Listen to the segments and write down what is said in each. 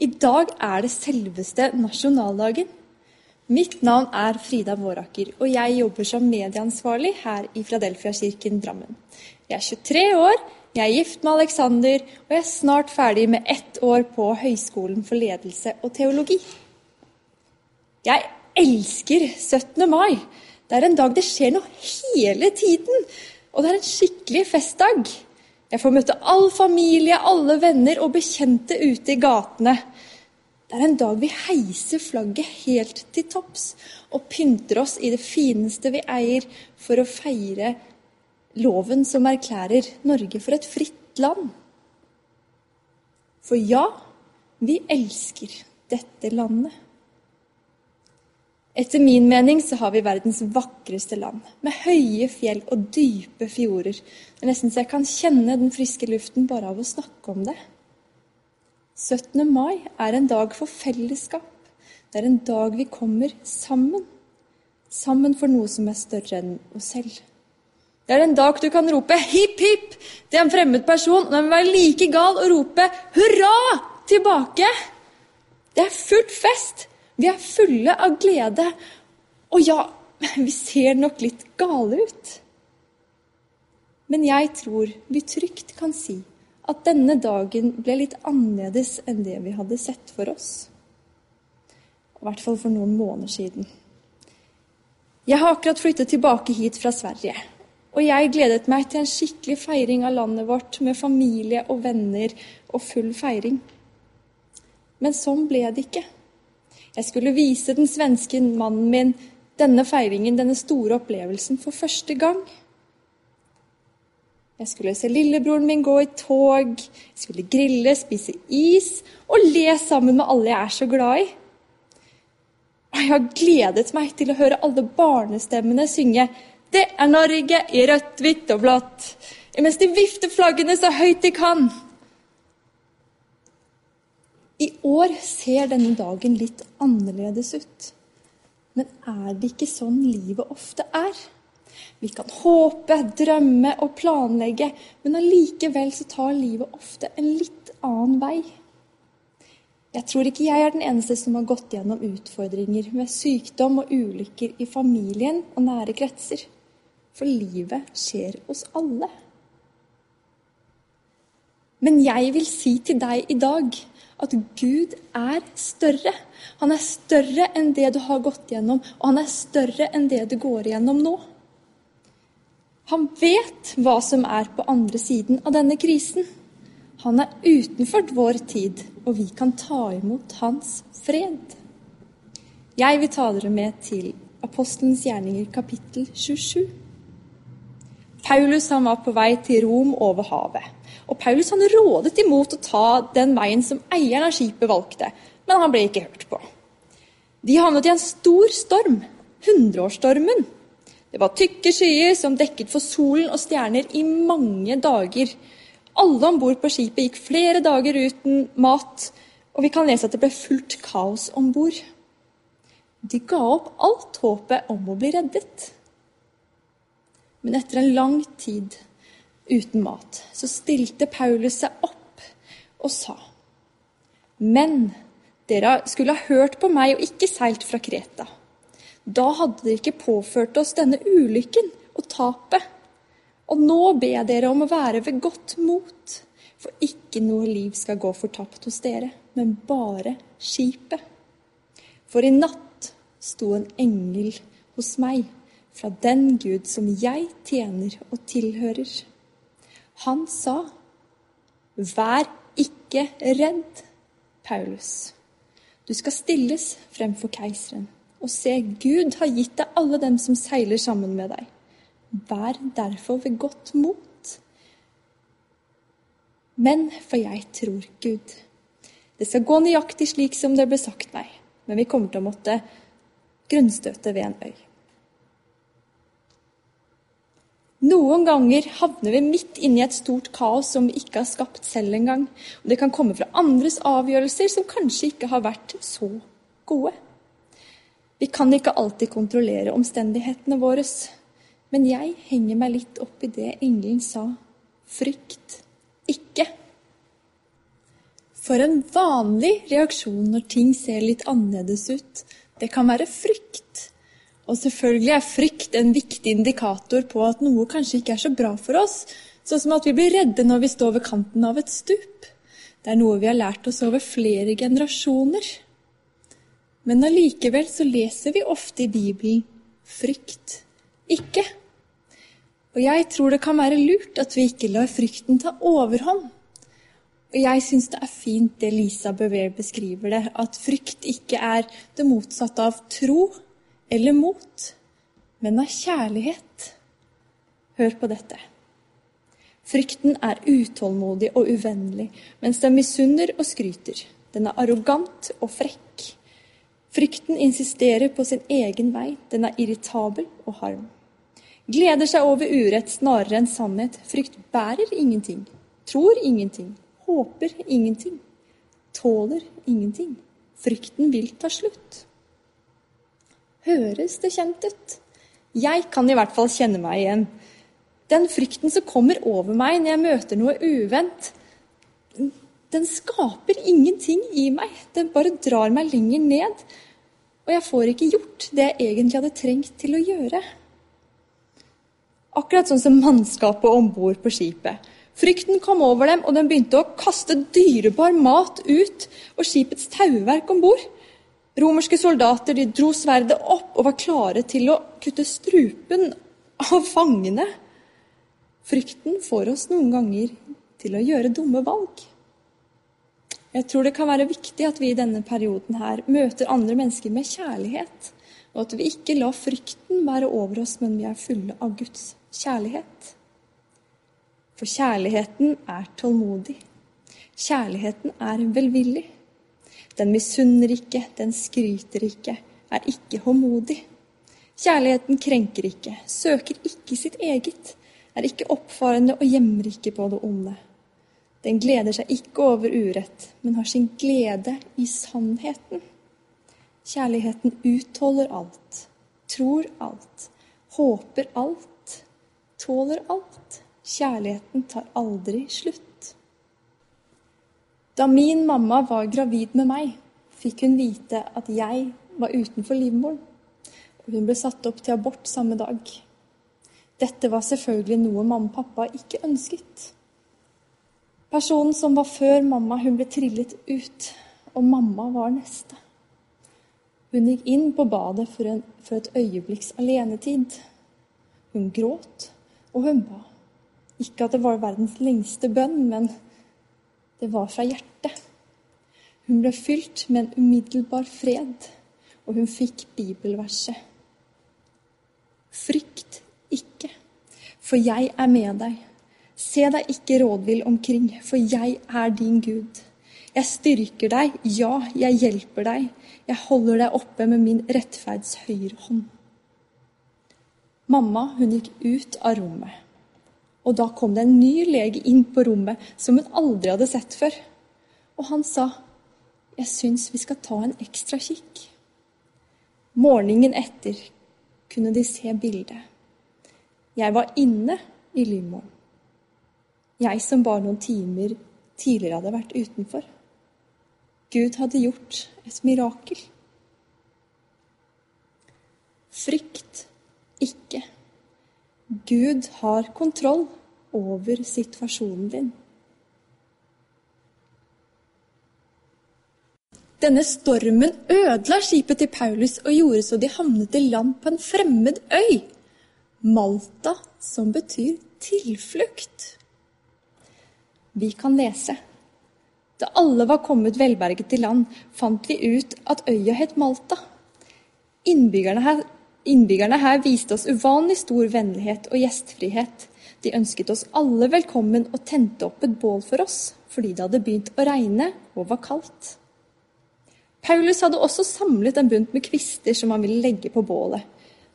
I dag er det selveste nasjonaldagen. Mitt navn er Frida Våraker, og jeg jobber som medieansvarlig her i Fradelfia-kirken Drammen. Jeg er 23 år, jeg er gift med Alexander, og jeg er snart ferdig med ett år på Høgskolen for ledelse og teologi. Jeg elsker 17. mai. Det er en dag det skjer noe hele tiden, og det er en skikkelig festdag. Jeg får møte all familie, alle venner og bekjente ute i gatene. Det er en dag vi heiser flagget helt til topps og pynter oss i det fineste vi eier, for å feire loven som erklærer Norge for et fritt land. For ja, vi elsker dette landet. Etter min mening så har vi verdens vakreste land, med høye fjell og dype fjorder. Det er nesten så jeg kan kjenne den friske luften bare av å snakke om det. 17. mai er en dag for fellesskap. Det er en dag vi kommer sammen. Sammen for noe som er større enn oss selv. Det er en dag du kan rope hipp, hipp til en fremmed person, og den vil være like gal å rope hurra tilbake. Det er fullt fest. Vi er fulle av glede. Og ja, vi ser nok litt gale ut. Men jeg tror vi trygt kan si at denne dagen ble litt annerledes enn det vi hadde sett for oss. I hvert fall for noen måneder siden. Jeg har akkurat flyttet tilbake hit fra Sverige. Og jeg gledet meg til en skikkelig feiring av landet vårt med familie og venner og full feiring. Men sånn ble det ikke. Jeg skulle vise den svenske mannen min denne feiringen, denne store opplevelsen, for første gang. Jeg skulle se lillebroren min gå i tog, jeg skulle grille, spise is og le sammen med alle jeg er så glad i. Og jeg har gledet meg til å høre alle barnestemmene synge 'Det er Norge i rødt, hvitt og blått', mens de vifter flaggene så høyt de kan. I år ser denne dagen litt annerledes ut. Men er det ikke sånn livet ofte er? Vi kan håpe, drømme og planlegge, men allikevel så tar livet ofte en litt annen vei. Jeg tror ikke jeg er den eneste som har gått gjennom utfordringer med sykdom og ulykker i familien og nære kretser. For livet skjer hos alle. Men jeg vil si til deg i dag at Gud er større. Han er større enn det du har gått gjennom, og han er større enn det du går igjennom nå. Han vet hva som er på andre siden av denne krisen. Han er utenfor vår tid, og vi kan ta imot hans fred. Jeg vil ta dere med til Apostelens gjerninger kapittel 27. Paulus han var på vei til Rom over havet. Og Paulus han rådet imot å ta den veien som eieren av skipet valgte, men han ble ikke hørt på. De havnet i en stor storm, hundreårsstormen. Det var tykke skyer som dekket for solen og stjerner i mange dager. Alle om bord på skipet gikk flere dager uten mat, og vi kan lese at det ble fullt kaos om bord. De ga opp alt håpet om å bli reddet. Men etter en lang tid uten mat, så stilte Paulus seg opp og sa Men dere skulle ha hørt på meg og ikke seilt fra Kreta. Da hadde dere ikke påført oss denne ulykken og tapet. Og nå ber jeg dere om å være ved godt mot, for ikke noe liv skal gå fortapt hos dere, men bare skipet. For i natt sto en engel hos meg fra den Gud som jeg tjener og tilhører. Han sa, 'Vær ikke redd, Paulus. Du skal stilles fremfor keiseren.' Og se, Gud har gitt deg alle dem som seiler sammen med deg. Vær derfor ved godt mot. Men for jeg tror Gud. Det skal gå nøyaktig slik som det ble sagt meg, men vi kommer til å måtte grunnstøte ved en øy. Noen ganger havner vi midt inni et stort kaos som vi ikke har skapt selv engang. Og det kan komme fra andres avgjørelser som kanskje ikke har vært så gode. Vi kan ikke alltid kontrollere omstendighetene våre, men jeg henger meg litt opp i det engelen sa. Frykt ikke. For en vanlig reaksjon når ting ser litt annerledes ut, det kan være frykt. Og selvfølgelig er frykt en viktig indikator på at noe kanskje ikke er så bra for oss, sånn som at vi blir redde når vi står ved kanten av et stup. Det er noe vi har lært oss over flere generasjoner. Men allikevel så leser vi ofte i Bibelen frykt ikke. Og jeg tror det kan være lurt at vi ikke lar frykten ta overhånd. Og jeg syns det er fint det Lisa Bever beskriver det, at frykt ikke er det motsatte av tro eller mot, men av kjærlighet. Hør på dette. Frykten er utålmodig og uvennlig, mens den misunner og skryter. Den er arrogant og frekk. Frykten insisterer på sin egen vei. Den er irritabel og harm. Gleder seg over urett snarere enn sannhet. Frykt bærer ingenting, tror ingenting, håper ingenting, tåler ingenting. Frykten vil ta slutt. Høres det kjent ut? Jeg kan i hvert fall kjenne meg igjen. Den frykten som kommer over meg når jeg møter noe uvent, den skaper ingenting i meg. Den bare drar meg lenger ned. Og jeg får ikke gjort det jeg egentlig hadde trengt til å gjøre. Akkurat sånn som mannskapet om bord på skipet. Frykten kom over dem, og de begynte å kaste dyrebar mat ut og skipets tauverk om bord. Romerske soldater de dro sverdet opp og var klare til å kutte strupen av fangene. Frykten får oss noen ganger til å gjøre dumme valg. Jeg tror det kan være viktig at vi i denne perioden her møter andre mennesker med kjærlighet, og at vi ikke lar frykten være over oss, men vi er fulle av Guds kjærlighet. For kjærligheten er tålmodig. Kjærligheten er velvillig. Den misunner ikke, den skryter ikke, er ikke håndmodig. Kjærligheten krenker ikke, søker ikke sitt eget, er ikke oppfarende og gjemmer ikke på det onde. Den gleder seg ikke over urett, men har sin glede i sannheten. Kjærligheten utholder alt, tror alt, håper alt, tåler alt. Kjærligheten tar aldri slutt. Da min mamma var gravid med meg, fikk hun vite at jeg var utenfor livmoren, hun ble satt opp til abort samme dag. Dette var selvfølgelig noe mamma og pappa ikke ønsket. Personen som var før mamma, hun ble trillet ut, og mamma var neste. Hun gikk inn på badet for, en, for et øyeblikks alenetid. Hun gråt, og hun ba. Ikke at det var verdens lengste bønn, men det var fra hjertet. Hun ble fylt med en umiddelbar fred, og hun fikk bibelverset. Frykt ikke, for jeg er med deg. Se deg ikke rådvill omkring, for jeg er din Gud. Jeg styrker deg, ja, jeg hjelper deg. Jeg holder deg oppe med min rettferds høyre hånd. Mamma hun gikk ut av rommet. Og da kom det en ny lege inn på rommet som hun aldri hadde sett før. Og han sa, 'Jeg syns vi skal ta en ekstra kikk'. Morgenen etter kunne de se bildet. Jeg var inne i livmoren. Jeg som bare noen timer tidligere hadde vært utenfor. Gud hadde gjort et mirakel. Frykt ikke. Gud har kontroll over situasjonen din. Denne stormen ødela skipet til Paulus og gjorde så de havnet i land på en fremmed øy, Malta, som betyr tilflukt. Vi kan lese. Da alle var kommet velberget til land, fant vi ut at øya het Malta. Innbyggerne her Innbyggerne her viste oss uvanlig stor vennlighet og gjestfrihet. De ønsket oss alle velkommen og tente opp et bål for oss, fordi det hadde begynt å regne og var kaldt. Paulus hadde også samlet en bunt med kvister som han ville legge på bålet.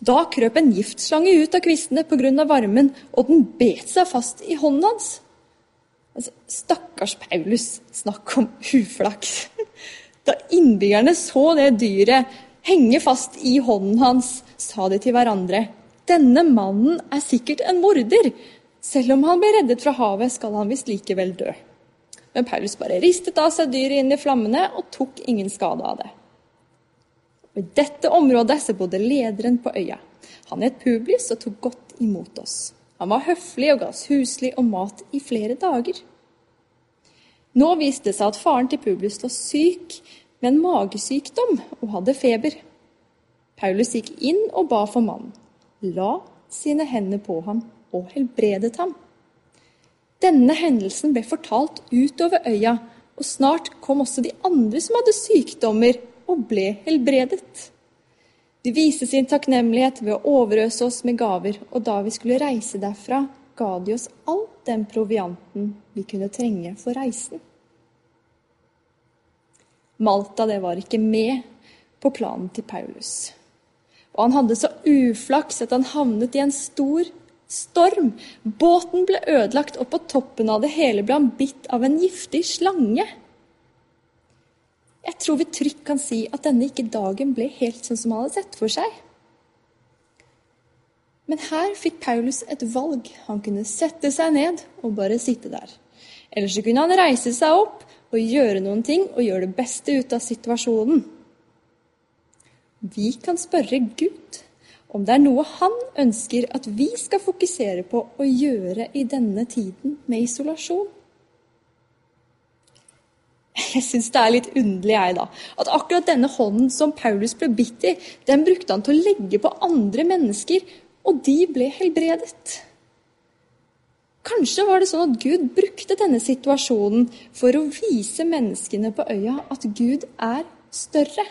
Da krøp en giftslange ut av kvistene pga. varmen, og den bet seg fast i hånden hans. Altså, stakkars Paulus, snakk om uflaks. Da innbyggerne så det dyret henge fast i hånden hans, sa de til hverandre denne mannen er sikkert en morder. Selv om han ble reddet fra havet, skal han visst likevel dø. Men Paulus bare ristet av seg dyret inn i flammene og tok ingen skade av det. I dette området så bodde lederen på øya. Han het Publis og tok godt imot oss. Han var høflig og ga oss husly og mat i flere dager. Nå viste det seg at faren til Publius lå syk med en magesykdom og hadde feber. Paulus gikk inn og ba for mannen, la sine hender på ham og helbredet ham. Denne hendelsen ble fortalt utover øya, og snart kom også de andre som hadde sykdommer, og ble helbredet. De viste sin takknemlighet ved å overøse oss med gaver, og da vi skulle reise derfra, ga de oss all den provianten vi kunne trenge for reisen. Malta det var ikke med på planen til Paulus. Og han hadde så uflaks at han havnet i en stor storm. Båten ble ødelagt, og på toppen av det hele ble han bitt av en giftig slange. Jeg tror vi trygt kan si at denne ikke dagen ble helt sånn som han hadde sett for seg. Men her fikk Paulus et valg. Han kunne sette seg ned og bare sitte der. Eller så kunne han reise seg opp og gjøre noen ting og gjøre det beste ut av situasjonen. Vi kan spørre Gud om det er noe han ønsker at vi skal fokusere på å gjøre i denne tiden med isolasjon. Jeg syns det er litt underlig, jeg, da. At akkurat denne hånden som Paulus ble bitt i, den brukte han til å legge på andre mennesker, og de ble helbredet. Kanskje var det sånn at Gud brukte denne situasjonen for å vise menneskene på øya at Gud er større.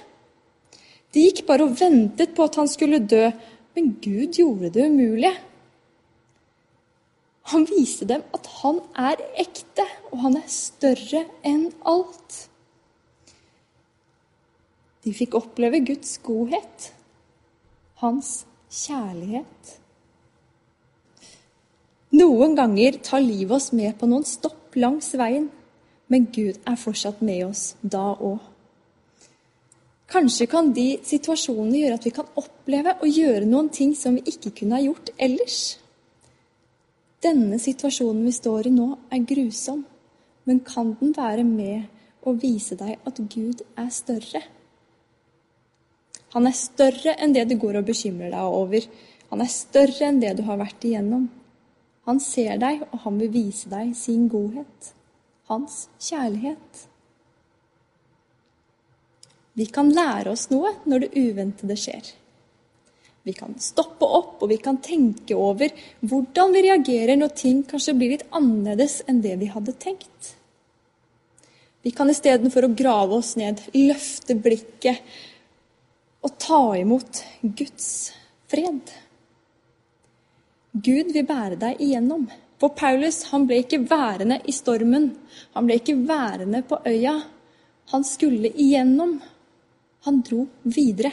De gikk bare og ventet på at han skulle dø, men Gud gjorde det umulige. Han viste dem at han er ekte, og han er større enn alt. De fikk oppleve Guds godhet, hans kjærlighet. Noen ganger tar livet oss med på noen stopp langs veien, men Gud er fortsatt med oss da òg. Kanskje kan de situasjonene gjøre at vi kan oppleve å gjøre noen ting som vi ikke kunne ha gjort ellers. Denne situasjonen vi står i nå, er grusom, men kan den være med å vise deg at Gud er større? Han er større enn det du går og bekymrer deg over. Han er større enn det du har vært igjennom. Han ser deg, og han vil vise deg sin godhet, hans kjærlighet. Vi kan lære oss noe når det uventede skjer. Vi kan stoppe opp og vi kan tenke over hvordan vi reagerer når ting kanskje blir litt annerledes enn det vi hadde tenkt. Vi kan istedenfor å grave oss ned, løfte blikket og ta imot Guds fred. Gud vil bære deg igjennom. For Paulus han ble ikke værende i stormen. Han ble ikke værende på øya. Han skulle igjennom. Han dro videre.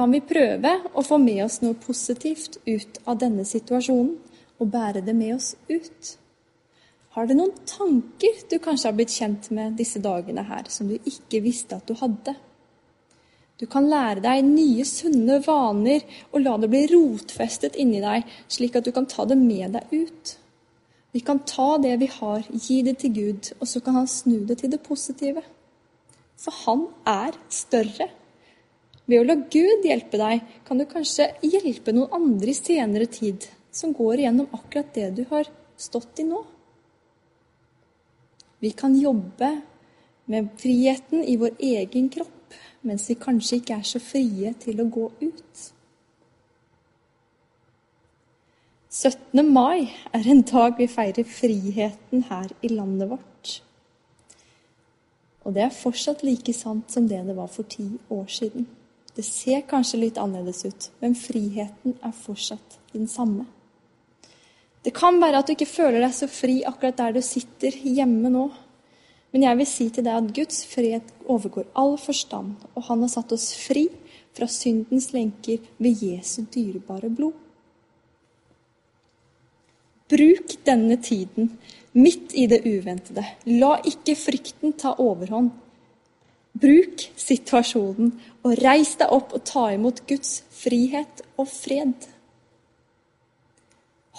Kan vi prøve å få med oss noe positivt ut av denne situasjonen og bære det med oss ut? Har du noen tanker du kanskje har blitt kjent med disse dagene her, som du ikke visste at du hadde? Du kan lære deg nye, sunne vaner og la det bli rotfestet inni deg, slik at du kan ta det med deg ut. Vi kan ta det vi har, gi det til Gud, og så kan han snu det til det positive. For han er større. Ved å la Gud hjelpe deg, kan du kanskje hjelpe noen andre i senere tid som går igjennom akkurat det du har stått i nå. Vi kan jobbe med friheten i vår egen kropp, mens vi kanskje ikke er så frie til å gå ut. 17. mai er en dag vi feirer friheten her i landet vårt. Og det er fortsatt like sant som det det var for ti år siden. Det ser kanskje litt annerledes ut, men friheten er fortsatt den samme. Det kan være at du ikke føler deg så fri akkurat der du sitter hjemme nå. Men jeg vil si til deg at Guds fred overgår all forstand, og han har satt oss fri fra syndens lenker ved Jesu dyrebare blod. Bruk denne tiden midt i det uventede. La ikke frykten ta overhånd. Bruk situasjonen og reis deg opp og ta imot Guds frihet og fred.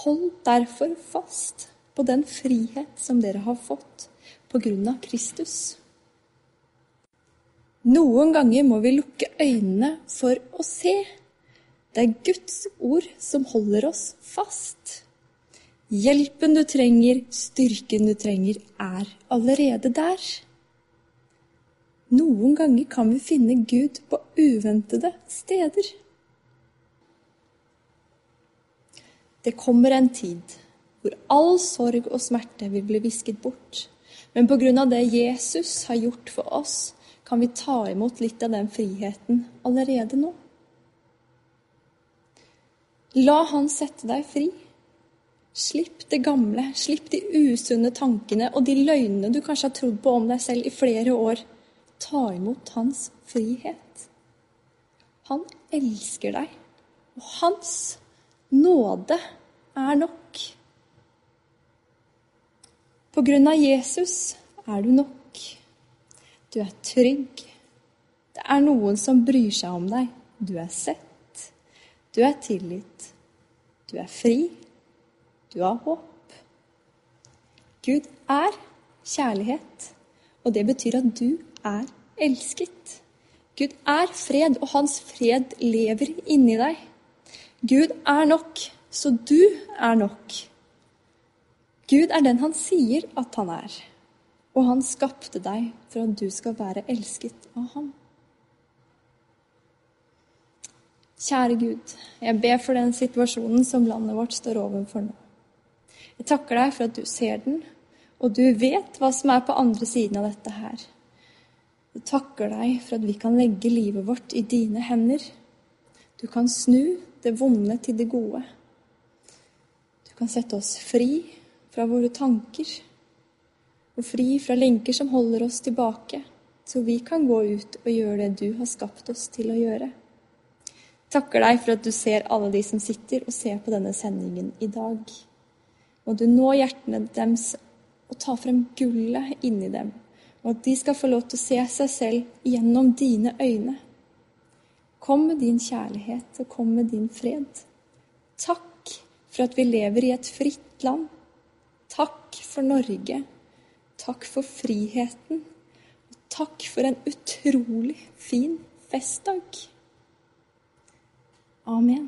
Hold derfor fast på den frihet som dere har fått på grunn av Kristus. Noen ganger må vi lukke øynene for å se. Det er Guds ord som holder oss fast. Hjelpen du trenger, styrken du trenger, er allerede der. Noen ganger kan vi finne Gud på uventede steder. Det kommer en tid hvor all sorg og smerte vil bli visket bort. Men pga. det Jesus har gjort for oss, kan vi ta imot litt av den friheten allerede nå. La Han sette deg fri. Slipp det gamle, slipp de usunne tankene og de løgnene du kanskje har trodd på om deg selv i flere år. Ta imot Hans frihet. Han elsker deg, og Hans nåde er nok. På grunn av Jesus er du nok. Du er trygg. Det er noen som bryr seg om deg. Du er sett. Du er tilgitt. Du er fri. Du har håp. Gud er kjærlighet, og det betyr at du er elsket. Gud er fred, og hans fred lever inni deg. Gud er nok, så du er nok. Gud er den han sier at han er, og han skapte deg for at du skal være elsket av ham. Kjære Gud, jeg ber for den situasjonen som landet vårt står overfor nå. Jeg takker deg for at du ser den, og du vet hva som er på andre siden av dette her. Jeg takker deg for at vi kan legge livet vårt i dine hender. Du kan snu det vonde til det gode. Du kan sette oss fri fra våre tanker, og fri fra lenker som holder oss tilbake, så vi kan gå ut og gjøre det du har skapt oss til å gjøre. Takker deg for at du ser alle de som sitter og ser på denne sendingen i dag. Må du nå hjertene deres og ta frem gullet inni dem, og at de skal få lov til å se seg selv gjennom dine øyne. Kom med din kjærlighet og kom med din fred. Takk for at vi lever i et fritt land Takk for Norge. Takk for friheten. Og takk for en utrolig fin festdag. Amen.